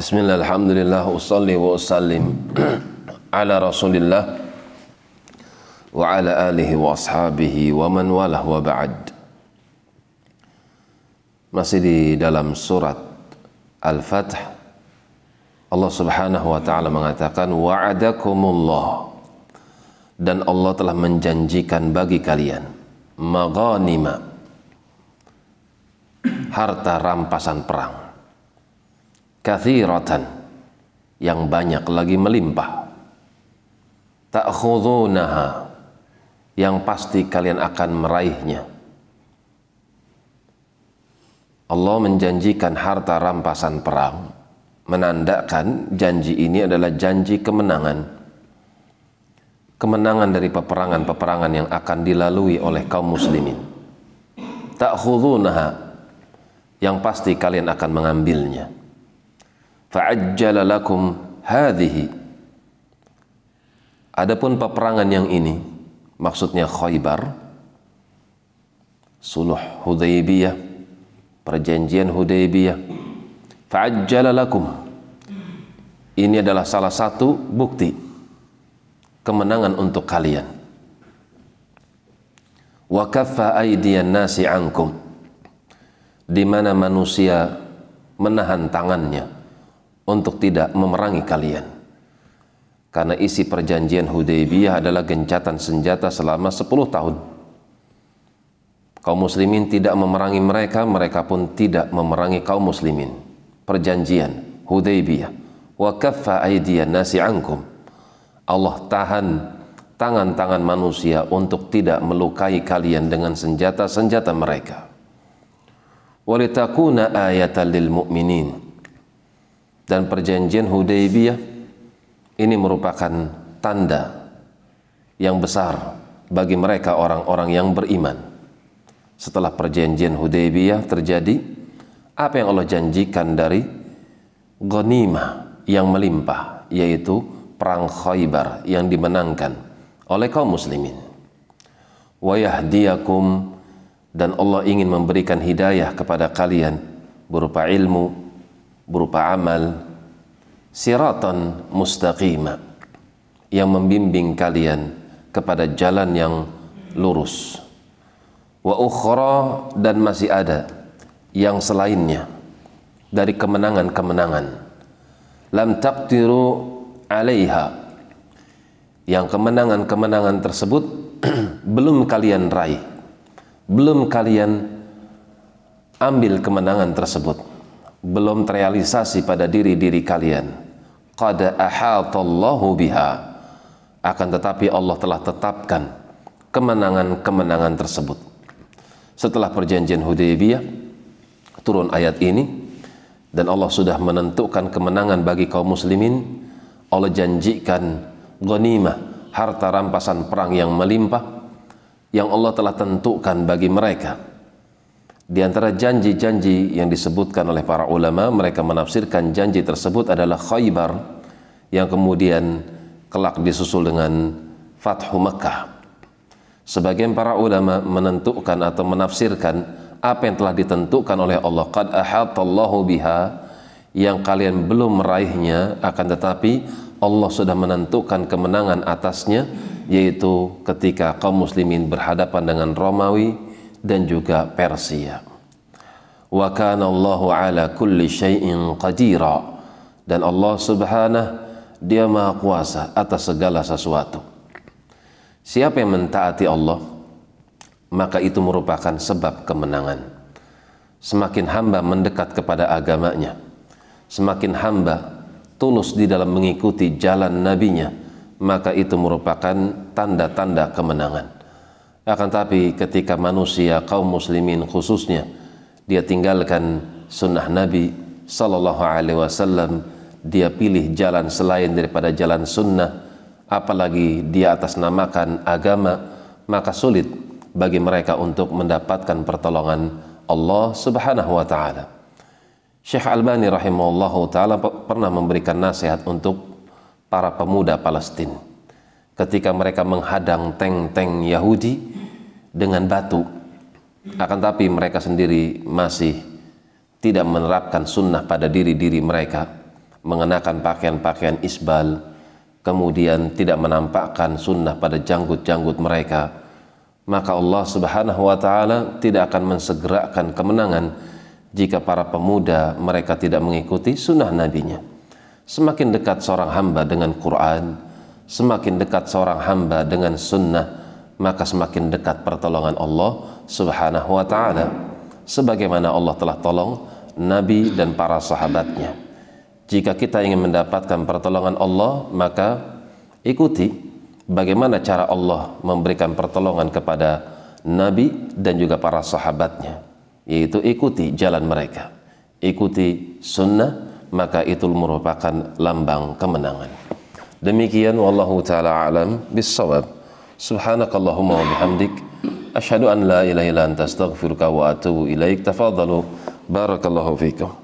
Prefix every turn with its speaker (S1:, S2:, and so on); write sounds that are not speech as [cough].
S1: Bismillah, alhamdulillah, usalli wa usallim [clears throat] ala rasulillah wa ala alihi wa ashabihi wa man walah wa ba'd. Masih di dalam surat Al-Fath Allah subhanahu wa ta'ala mengatakan wa'adakumullah. Dan Allah telah menjanjikan bagi kalian maghanima harta rampasan perang kathiratan yang banyak lagi melimpah. Ta'khudunaha yang pasti kalian akan meraihnya. Allah menjanjikan harta rampasan perang. Menandakan janji ini adalah janji kemenangan. Kemenangan dari peperangan-peperangan yang akan dilalui oleh kaum muslimin. Ta'khudunaha yang pasti kalian akan mengambilnya fa'ajjala lakum hadhihi adapun peperangan yang ini maksudnya Khaybar suluh Hudaybiyah perjanjian Hudaybiyah fa'ajjala lakum. Ini adalah salah satu bukti kemenangan untuk kalian. Wa kaffa aydiyan nasi ankum. Di mana manusia menahan tangannya untuk tidak memerangi kalian. Karena isi perjanjian Hudaybiyah adalah gencatan senjata selama 10 tahun. Kaum muslimin tidak memerangi mereka, mereka pun tidak memerangi kaum muslimin. Perjanjian Hudaybiyah. Wa kaffa aydiyan nasi ankum. Allah tahan tangan-tangan manusia untuk tidak melukai kalian dengan senjata-senjata mereka. Walitakuna ayatan lil mu'minin dan perjanjian Hudaybiyah ini merupakan tanda yang besar bagi mereka orang-orang yang beriman. Setelah perjanjian Hudaybiyah terjadi, apa yang Allah janjikan dari ghanimah yang melimpah, yaitu perang Khaybar yang dimenangkan oleh kaum muslimin. Wa yahdiyakum dan Allah ingin memberikan hidayah kepada kalian berupa ilmu, berupa amal siratan mustaqima yang membimbing kalian kepada jalan yang lurus. Wa ukhra dan masih ada yang selainnya dari kemenangan-kemenangan. Lam taqdiru alaiha. Yang kemenangan-kemenangan tersebut [clears throat] belum kalian raih belum kalian ambil kemenangan tersebut belum terrealisasi pada diri-diri kalian. Qad ahatallahu biha. Akan tetapi Allah telah tetapkan kemenangan-kemenangan tersebut. Setelah perjanjian Hudaybiyah turun ayat ini dan Allah sudah menentukan kemenangan bagi kaum muslimin. Allah janjikan ghanimah harta rampasan perang yang melimpah yang Allah telah tentukan bagi mereka di antara janji-janji yang disebutkan oleh para ulama, mereka menafsirkan janji tersebut adalah Khaybar yang kemudian kelak disusul dengan Fathu Mekah. Sebagian para ulama menentukan atau menafsirkan apa yang telah ditentukan oleh Allah. Qad ahatallahu biha yang kalian belum meraihnya akan tetapi Allah sudah menentukan kemenangan atasnya yaitu ketika kaum muslimin berhadapan dengan Romawi dan juga Persia. Wa kana Allahu ala kulli syai'in qadira dan Allah Subhanahu dia maha kuasa atas segala sesuatu. Siapa yang mentaati Allah maka itu merupakan sebab kemenangan. Semakin hamba mendekat kepada agamanya, semakin hamba tulus di dalam mengikuti jalan nabinya, maka itu merupakan tanda-tanda kemenangan. Akan tapi ketika manusia kaum muslimin khususnya dia tinggalkan sunnah Nabi Sallallahu Alaihi Wasallam, dia pilih jalan selain daripada jalan sunnah, apalagi dia atas namakan agama, maka sulit bagi mereka untuk mendapatkan pertolongan Allah Subhanahu Wa Taala. Syekh Albani rahimahullah taala pernah memberikan nasihat untuk para pemuda Palestina ketika mereka menghadang tank-tank Yahudi dengan batu akan tapi mereka sendiri masih tidak menerapkan sunnah pada diri-diri mereka mengenakan pakaian-pakaian isbal, kemudian tidak menampakkan sunnah pada janggut-janggut mereka, maka Allah Subhanahu wa taala tidak akan mensegerakan kemenangan jika para pemuda mereka tidak mengikuti sunnah nabinya. Semakin dekat seorang hamba dengan Quran, semakin dekat seorang hamba dengan sunnah, maka semakin dekat pertolongan Allah Subhanahu wa taala. Sebagaimana Allah telah tolong nabi dan para sahabatnya. Jika kita ingin mendapatkan pertolongan Allah, maka ikuti bagaimana cara Allah memberikan pertolongan kepada nabi dan juga para sahabatnya yaitu ikuti jalan mereka ikuti sunnah maka itu merupakan lambang kemenangan demikian wallahu taala alam bisawab subhanakallahumma wa bihamdik. Asyhadu an la ilaha illa anta astaghfiruka wa atubu ilaik. Tafadhalu. Barakallahu fikum